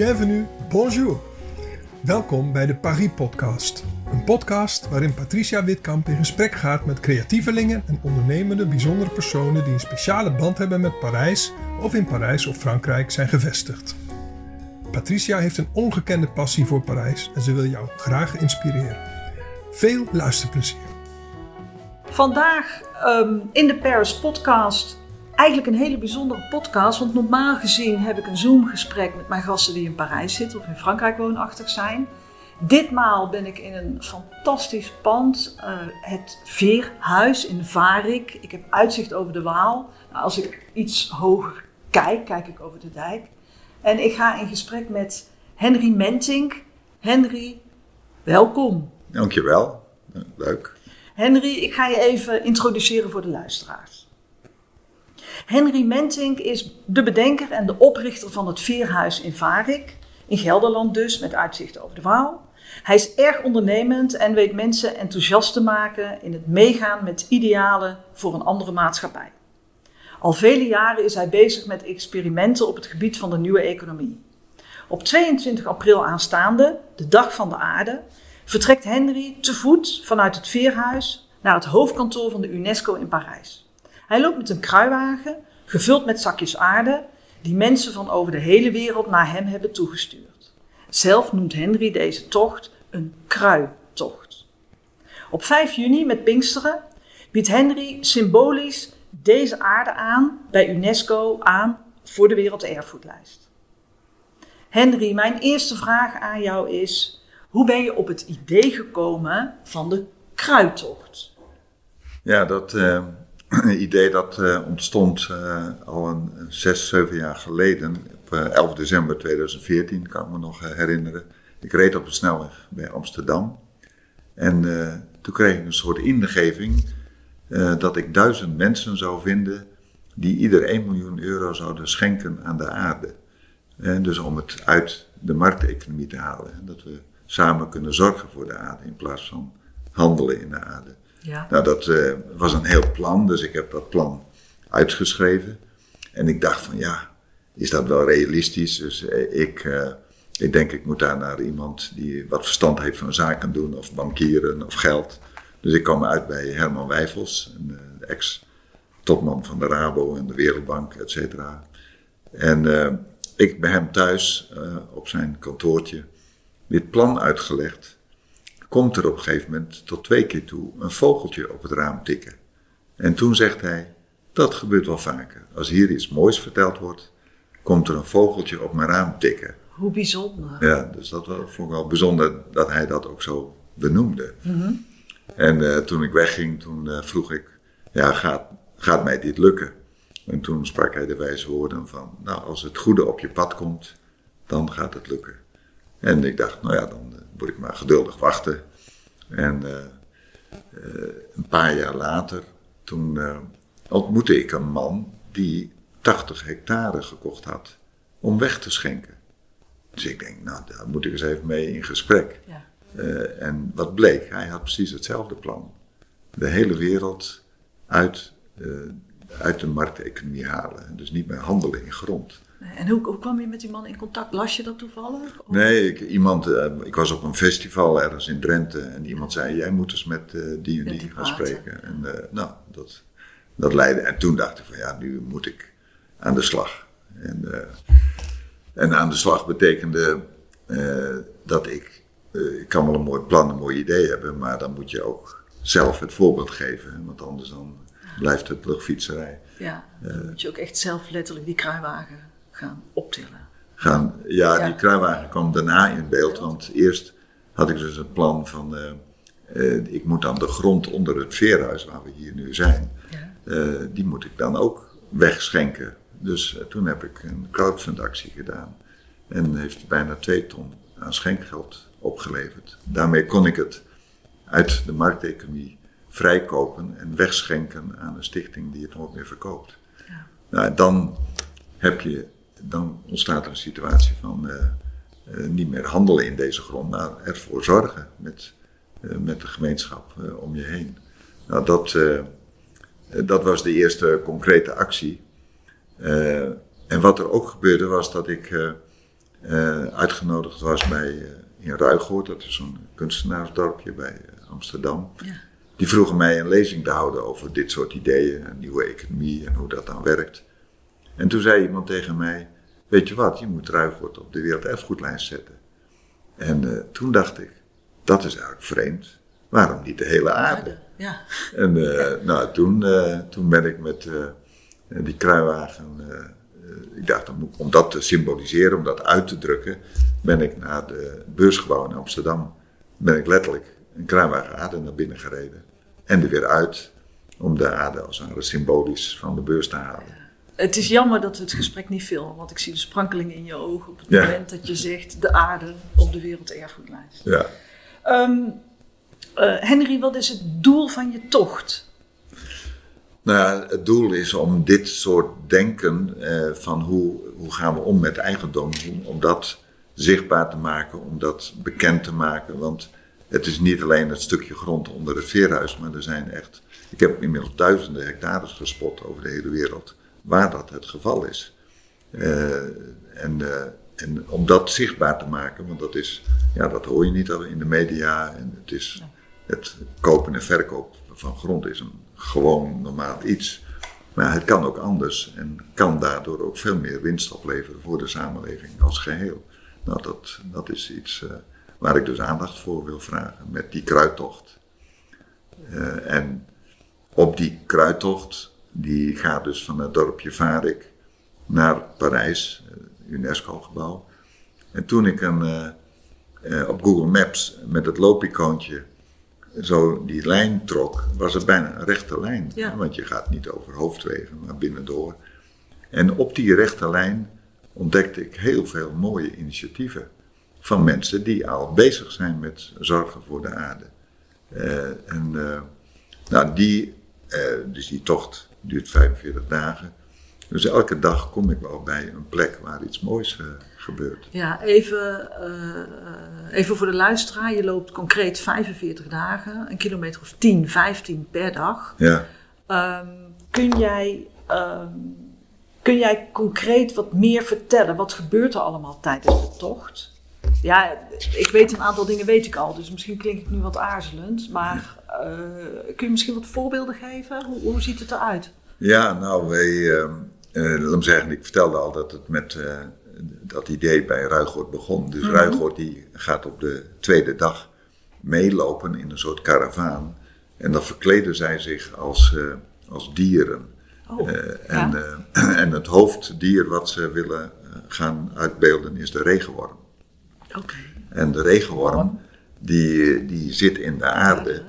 bienvenue, bonjour. Welkom bij de Paris Podcast. Een podcast waarin Patricia Witkamp in gesprek gaat met creatievelingen en ondernemende bijzondere personen die een speciale band hebben met Parijs of in Parijs of Frankrijk zijn gevestigd. Patricia heeft een ongekende passie voor Parijs en ze wil jou graag inspireren. Veel luisterplezier. Vandaag ehm, in de Paris Podcast eigenlijk een hele bijzondere podcast. Want normaal gezien heb ik een Zoom-gesprek met mijn gasten die in Parijs zitten of in Frankrijk woonachtig zijn. Ditmaal ben ik in een fantastisch pand, uh, het Veerhuis in Varik. Ik heb uitzicht over de Waal. Nou, als ik iets hoger kijk, kijk ik over de dijk. En ik ga in gesprek met Henry Mentink. Henry, welkom. Dankjewel, leuk. Henry, ik ga je even introduceren voor de luisteraars. Henry Mentink is de bedenker en de oprichter van het Veerhuis in Varik. In Gelderland dus, met uitzicht over de Waal. Hij is erg ondernemend en weet mensen enthousiast te maken in het meegaan met idealen voor een andere maatschappij. Al vele jaren is hij bezig met experimenten op het gebied van de nieuwe economie. Op 22 april aanstaande, de dag van de aarde, vertrekt Henry te voet vanuit het Veerhuis naar het hoofdkantoor van de UNESCO in Parijs. Hij loopt met een kruiwagen, gevuld met zakjes aarde, die mensen van over de hele wereld naar hem hebben toegestuurd. Zelf noemt Henry deze tocht een kruitocht. Op 5 juni met Pinksteren biedt Henry symbolisch deze aarde aan bij UNESCO aan voor de Werelderfgoedlijst. Henry, mijn eerste vraag aan jou is: hoe ben je op het idee gekomen van de kruidtocht? Ja, dat uh, idee dat uh, ontstond uh, al een zes, zeven jaar geleden. Op 11 december 2014 kan ik me nog herinneren. Ik reed op de snelweg bij Amsterdam. En toen kreeg ik een soort ingeving dat ik duizend mensen zou vinden die ieder 1 miljoen euro zouden schenken aan de aarde. Dus om het uit de markteconomie te halen. Dat we samen kunnen zorgen voor de aarde in plaats van handelen in de aarde. Ja. Nou, dat uh, was een heel plan, dus ik heb dat plan uitgeschreven. En ik dacht van ja, is dat wel realistisch? Dus uh, ik, uh, ik denk ik moet daar naar iemand die wat verstand heeft van zaken doen, of bankieren of geld. Dus ik kwam uit bij Herman Wijfels, een ex-topman van de Rabo en de Wereldbank, et cetera. En ik bij hem thuis op zijn kantoortje dit plan uitgelegd, komt er op een gegeven moment tot twee keer toe een vogeltje op het raam tikken. En toen zegt hij, dat gebeurt wel vaker. Als hier iets moois verteld wordt, komt er een vogeltje op mijn raam tikken. Hoe bijzonder. Ja, dus dat vond ik wel bijzonder dat hij dat ook zo benoemde. Mhm. En uh, toen ik wegging, toen uh, vroeg ik, ja, gaat, gaat mij dit lukken? En toen sprak hij de wijze woorden van, nou, als het goede op je pad komt, dan gaat het lukken. En ik dacht, nou ja, dan uh, moet ik maar geduldig wachten. En uh, uh, een paar jaar later, toen ontmoette ik een man die 80 hectare gekocht had om weg te schenken. Dus ik denk, nou, daar moet ik eens even mee in gesprek. Ja. en wat bleek, hij had precies hetzelfde plan. De hele wereld uit, uit de markteconomie halen. Dus niet meer handelen in grond. En hoe, hoe, kwam je met die man in contact? Las je dat toevallig? Nee, ik, iemand, uh, ik was op een festival ergens in Drenthe en iemand zei: Jij moet eens met uh, die en die, gaan spreken. En uh, nou, dat, dat leidde. En toen dacht ik: van ja, nu moet ik aan de slag. En, en aan de slag betekende dat ik. ik kan wel een mooi plan, een mooi idee hebben, maar dan moet je ook zelf het voorbeeld geven. Want anders dan blijft het luchtfietserij. Ja, dan moet je ook echt zelf letterlijk die kruiwagen gaan optillen? Gaan, ja, die kruiwagen kwam daarna in beeld, want eerst had ik dus het plan van, uh, uh, ik moet dan de grond onder het veerhuis waar we hier nu zijn, ja. uh, die moet ik dan ook wegschenken. Dus toen heb ik een crowdfundactie gedaan en heeft bijna twee ton aan schenkgeld opgeleverd. Daarmee kon ik het uit de markteconomie vrijkopen en wegschenken aan een stichting die het nooit meer verkoopt. Ja. Nou, dan heb je dan ontstaat er een situatie van uh, uh, niet meer handelen in deze grond, maar ervoor zorgen met, uh, met de gemeenschap om je heen. Nou, dat, dat was de eerste concrete actie. en wat er ook gebeurde was dat ik eh, uitgenodigd was bij, eh, in Ruigoord, dat is zo'n kunstenaarsdorpje bij eh, Amsterdam. Ja. Die vroegen mij een lezing te houden over dit soort ideeën, een nieuwe economie en hoe dat dan werkt. En toen zei iemand tegen mij, weet je wat, je moet Ruigoord op de werelderfgoedlijst zetten. En eh, toen dacht ik, dat is eigenlijk vreemd. Waarom niet de hele aarde? Ja. En eh, nou, toen, eh, toen ben ik met die kruiwagen, ik dacht om, dat te symboliseren, om dat uit te drukken, ben ik naar de beursgebouw in Amsterdam, ben ik letterlijk een kruiwagen aarde naar binnen gereden. En er weer uit, om de aarde als ware symbolisch van de beurs te halen. Het is jammer dat we het gesprek niet filmen, want ik zie de sprankeling in je ogen op het Ja. moment dat je zegt de aarde op de werelderfgoedlijst. Ja. Eh, Henry, wat is het doel van je tocht? Nou ja, het doel is om dit soort denken eh, van hoe, hoe gaan we om met eigendom, om, om dat zichtbaar te maken, om dat bekend te maken. Want het is niet alleen het stukje grond onder het veerhuis, maar er zijn echt, ik heb inmiddels duizenden hectares gespot over de hele wereld, waar dat het geval is. Eh, en, eh, en om dat zichtbaar te maken, want dat is, ja, dat hoor je niet in de media en het is, het kopen en verkoop van grond is een gewoon normaal iets. Maar het kan ook anders en kan daardoor ook veel meer winst opleveren voor de samenleving als geheel. Nou, dat, dat is iets eh, waar ik dus aandacht voor wil vragen met die kruidtocht. En op die kruidtocht, die gaat dus van het dorpje Varik naar Parijs, eh, UNESCO-gebouw. En toen ik een, eh, eh, op Google Maps met het loopicoontje zo die lijn trok, was het bijna een rechte lijn. Ja. Want je gaat niet over hoofdwegen, maar binnendoor. En op die rechte lijn ontdekte ik heel veel mooie initiatieven van mensen die al bezig zijn met zorgen voor de aarde. En nou, die, dus die tocht duurt 45 dagen. Dus elke dag kom ik wel bij een plek waar iets moois eh, gebeurt. Ja, even, eh, even voor de luisteraar. Je loopt concreet 45 dagen, een kilometer of 10, 15 per dag. Ja. Ehm, kun, jij, ehm, kun jij concreet wat meer vertellen? Wat gebeurt er allemaal tijdens de tocht? Ja, ik weet een aantal dingen weet ik al, dus misschien klink ik nu wat aarzelend. Maar eh, kun je misschien wat voorbeelden geven? Hoe, hoe ziet het eruit? Ja, nou, wij, ehm, eh, laat me zeggen, ik vertelde al dat het met eh, dat idee bij Ruigoord begon. Dus Ruigoord die gaat op de tweede dag meelopen in een soort karavaan. En dan verkleden zij zich als, als dieren. Oh, ja. en, en het hoofddier wat ze willen gaan uitbeelden is de regenworm. En de regenworm, die, die zit in de aarde.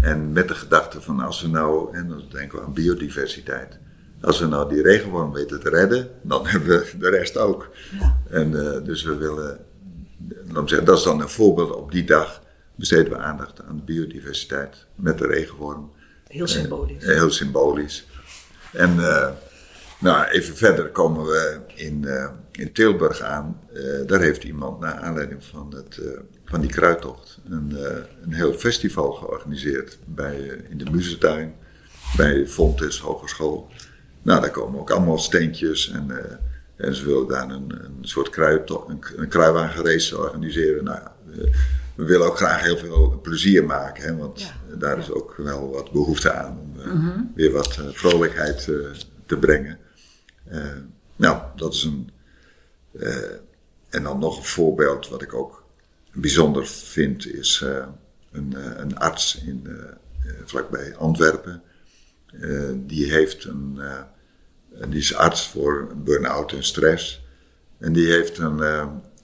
En met de gedachte van als we nou, en dan denken we aan biodiversiteit. Als we nou die regenworm weten te redden, dan hebben we de rest ook. Ja. En eh, dus we willen, zeggen, dat is dan een voorbeeld. Op die dag besteden we aandacht aan de biodiversiteit met de regenworm. Heel symbolisch. Eh, heel symbolisch. En eh, nou, even verder komen we in, eh, in Tilburg aan. Eh, daar heeft iemand naar aanleiding van, het, eh, van die kruidtocht een, een heel festival georganiseerd bij, in de Muzentuin bij Fontes Hogeschool. Nou, daar komen ook allemaal steentjes en, en ze willen daar een, een soort een, een kruiwagenrace organiseren. Nou, we willen ook graag heel veel plezier maken, hè, want Ja. daar is ook wel wat behoefte aan om eh, weer wat vrolijkheid te brengen. Eh, nou, dat is een. eh, en dan nog een voorbeeld wat ik ook bijzonder vind, is eh, een, een arts in, vlakbij Antwerpen. Die heeft een. die is arts voor burn-out en stress. En die heeft een,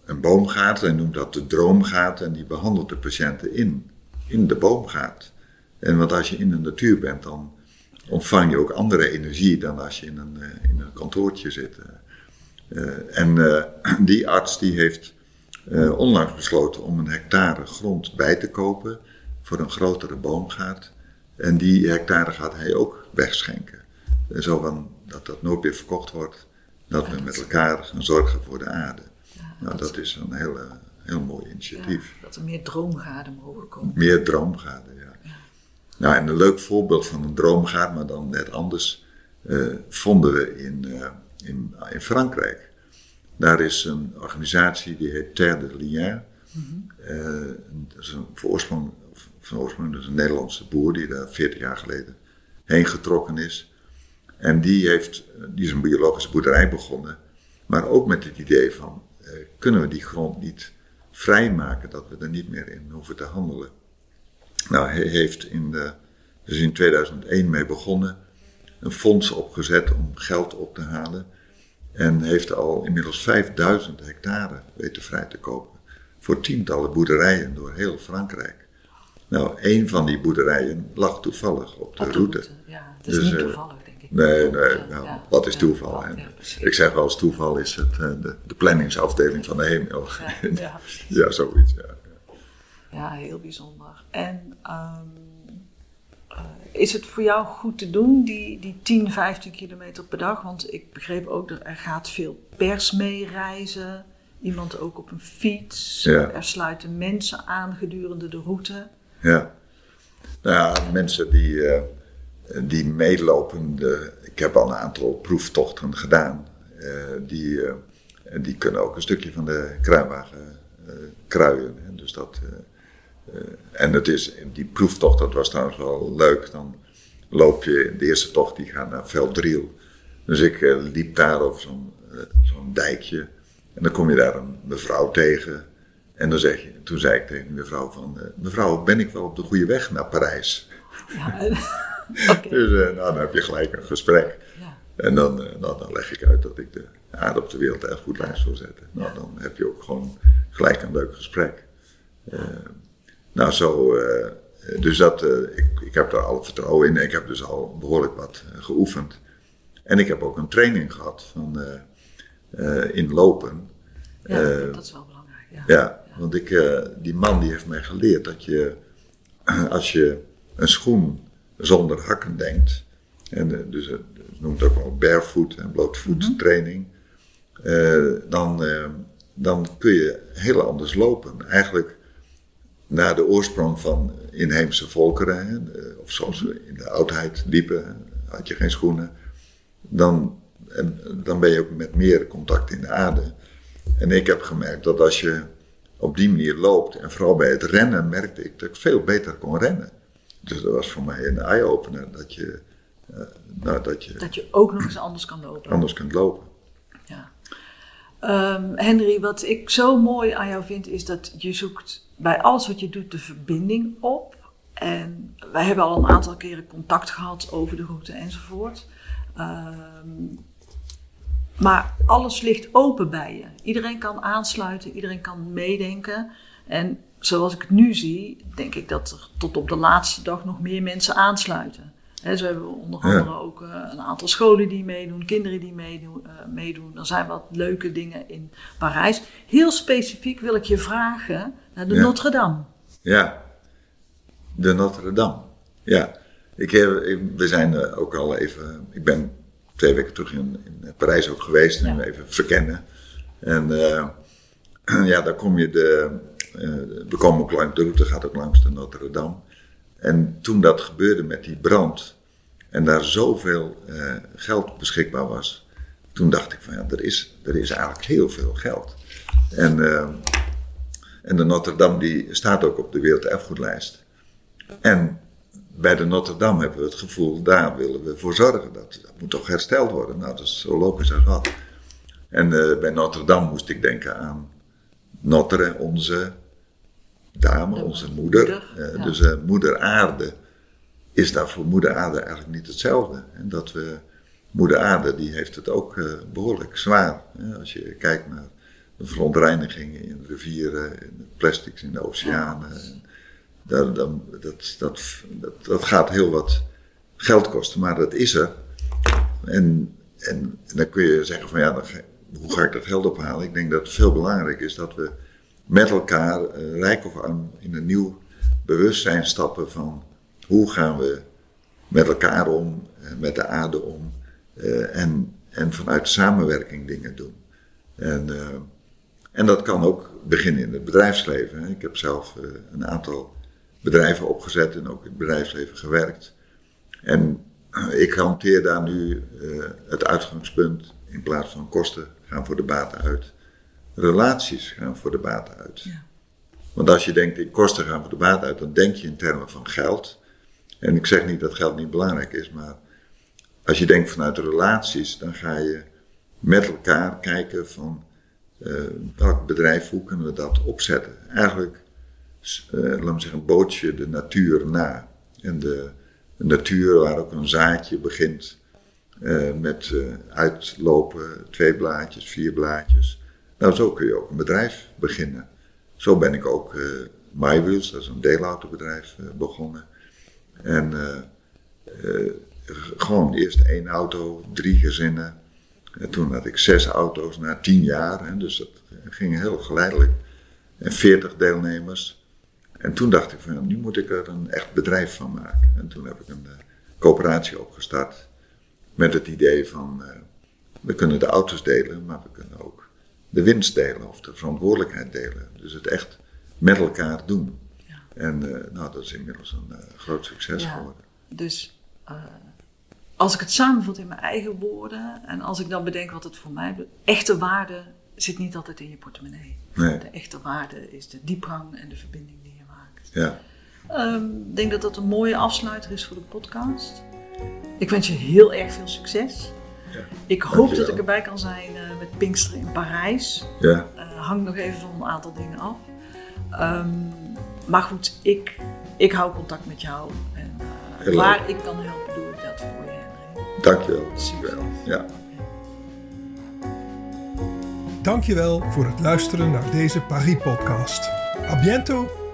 een boomgaat, hij noemt dat de droomgaat, en die behandelt de patiënten in, in de boomgaat. En want als je in de natuur bent, dan ontvang je ook andere energie dan als je in een, eh, in een kantoortje zit. Eh, en eh, die arts die heeft onlangs besloten om een hectare grond bij te kopen voor een grotere boomgaard. En die hectare gaat hij ook wegschenken. Zo van dat dat nooit meer verkocht wordt, dat we met elkaar gaan zorgen voor de aarde. Nou, dat is een heel, eh, heel mooi initiatief. Ja, dat er meer droomgaarden mogen komen. Meer droomgaarden, ja. Nou, en een leuk voorbeeld van een droomgaard, maar dan net anders, eh, vonden we in, eh, in, in Frankrijk. Daar is een organisatie die heet Terre de Liens. Eh, dat is een voorsprong, van oorsprong dus een Nederlandse boer die daar 40 jaar geleden heen getrokken is. En die, heeft, die is een biologische boerderij begonnen. Maar ook met het idee van, kunnen we die grond niet vrijmaken dat we er niet meer in hoeven te handelen. Nou, hij heeft in, de, dus in 2001 mee begonnen, een fonds opgezet om geld op te halen. En heeft al inmiddels 5000 hectare weten vrij te kopen. Voor tientallen boerderijen door heel Frankrijk. Nou, één van die boerderijen lag toevallig op de, Op de route. route, Ja, het is Dus, niet eh, toevallig, denk ik. Nee, nee, nou, ja, wat is ja, toeval? ja. Ik zeg wel eens toeval is het eh, de, de planningsafdeling van de hemel. Ja, zoiets, ja. Ja, heel bijzonder. En ehm, eh, is het voor jou goed te doen, die, die 10, 15 kilometer per dag? Want ik begreep ook dat er gaat veel pers mee reizen. Iemand ook op een fiets. Ja. Er sluiten mensen aan gedurende de route. Ja. Nou ja, mensen die, eh, die meelopen, de, ik heb al een aantal proeftochten gedaan, eh, die, en die kunnen ook een stukje van de kruiwagen kruien. Hè. Dus dat, en het is, die proeftocht, dat was trouwens wel leuk, dan loop je, de eerste tocht die gaat naar Veldriel. Dus ik eh, liep daar over zo'n eh, zo'n dijkje en dan kom je daar een mevrouw tegen. En dan zeg je, toen zei ik tegen die mevrouw van, eh, mevrouw, ben ik wel op de goede weg naar Parijs? Ja, oké. Dus eh, nou, dan heb je gelijk een gesprek. Ja. En dan, eh, nou, dan leg ik uit dat ik de aarde op de wereld echt goed lijst wil zetten. Nou, dan heb je ook gewoon gelijk een leuk gesprek. Eh, nou, zo, eh, dus dat, eh, ik, ik heb daar al vertrouwen in. Ik heb dus al behoorlijk wat eh, geoefend. En ik heb ook een training gehad van, in lopen. Ja, dat is wel belangrijk. Ja. ja, want ik, die man die heeft mij geleerd dat je, als je een schoen zonder hakken denkt, en dus het noemt ook wel barefoot en blootvoet training, eh, dan, dan kun je heel anders lopen. Eigenlijk naar de oorsprong van inheemse volkeren, hè, of zoals we in de oudheid liepen, had je geen schoenen, dan, en, dan ben je ook met meer contact in de aarde. En ik heb gemerkt dat als je op die manier loopt, en vooral bij het rennen merkte ik dat ik veel beter kon rennen. Dus dat was voor mij een eye-opener dat je, eh, nou, dat je Dat je ook nog eens anders kan lopen. anders kunt lopen. Ehm, Henry, wat ik zo mooi aan jou vind, is dat je zoekt bij alles wat je doet de verbinding op. En wij hebben al een aantal keren contact gehad over de route enzovoort. Ehm, maar alles ligt open bij je. Iedereen kan aansluiten, iedereen kan meedenken. En zoals ik het nu zie, denk ik dat er tot op de laatste dag nog meer mensen aansluiten. He, zo hebben we onder Ja. andere ook eh, een aantal scholen die meedoen, kinderen die meedoen, eh, meedoen. Er zijn wat leuke dingen in Parijs. Heel specifiek wil ik je vragen naar de Ja. Notre Dame. Ja, de Notre Dame. Ja, ik heb, ik- we zijn eh, ook al even. Ik ben twee weken terug in, in Parijs ook geweest en Ja. even verkennen. En ja, daar kom je de. we komen ook langs, de route gaat ook langs de Notre Dame. En toen dat gebeurde met die brand en daar zoveel eh, geld beschikbaar was, toen dacht ik van ja, er is, er is eigenlijk heel veel geld. En, eh, en de Notre Dame die staat ook op de Werelderfgoedlijst. En bij de Notre Dame hebben we het gevoel, daar willen we voor zorgen. Dat, dat moet toch hersteld worden. Nou, dat is zo logisch als wat. En eh, bij Notre Dame moest ik denken aan Notre, onze dame, onze moeder. moeder, ja. Dus moeder aarde is daar voor moeder aarde eigenlijk niet hetzelfde. En dat we, moeder aarde die heeft het ook eh, behoorlijk zwaar. Hè? Als je kijkt naar de verontreinigingen in rivieren, in de plastics in de oceanen. En daar, dan, dat, dat, dat, dat gaat heel wat geld kosten, maar dat is er. En, en, en dan kun je zeggen van ja, dan hoe ga ik dat geld ophalen? Ik denk dat het veel belangrijk is dat we met elkaar, eh, rijk of arm, in een nieuw bewustzijn stappen van hoe gaan we met elkaar om, eh, met de aarde om eh, en, en vanuit samenwerking dingen doen. En, eh, en dat kan ook beginnen in het bedrijfsleven. hè. Ik heb zelf een aantal bedrijven opgezet en ook in het bedrijfsleven gewerkt. En ik hanteer daar nu het uitgangspunt in plaats van kosten gaan voor de baten uit. Relaties gaan voor de baten uit. Ja. Want als je denkt in kosten gaan voor de baten uit, dan denk je in termen van geld. En ik zeg niet dat geld niet belangrijk is, maar als je denkt vanuit relaties, dan ga je met elkaar kijken van eh, welk bedrijf, hoe kunnen we dat opzetten. Eigenlijk, uh, laat me zeggen, boot je de natuur na. En de, natuur waar ook een zaadje begint eh, met uitlopen, twee blaadjes, vier blaadjes. Nou, zo kun je ook een bedrijf beginnen. Zo ben ik ook uh, MyWheels, dat is een deelautobedrijf, begonnen. En gewoon eerst één auto, drie gezinnen. En toen had ik zes auto's na tien jaar, hè, dus dat ging heel geleidelijk. En veertig deelnemers. En toen dacht ik van, nu moet ik er een echt bedrijf van maken. En toen heb ik een uh, coöperatie opgestart met het idee van, we kunnen de auto's delen, maar we kunnen ook de winst delen of de verantwoordelijkheid delen. Dus het echt met elkaar doen. En uh, nou, dat is inmiddels een groot succes ja, geworden. Dus als ik het samenvat in mijn eigen woorden en als ik dan bedenk wat het voor mij echte waarde zit niet altijd in je portemonnee. Nee. De echte waarde is de diepgang en de verbinding die je maakt. Ja. Ehm, ik denk dat dat een mooie afsluiter is voor de podcast. Ik wens je heel erg veel succes. Ja. Ik hoop dat ik erbij kan zijn uh, met Pinkster in Parijs. Ja. Uh, hangt nog even van een aantal dingen af. Um, maar goed, ik, ik hou contact met jou. En uh, waar ik kan helpen, doe ik dat voor je. Dankjewel. Super. Ja. Dankjewel voor het luisteren naar deze Paris-podcast. A bientôt!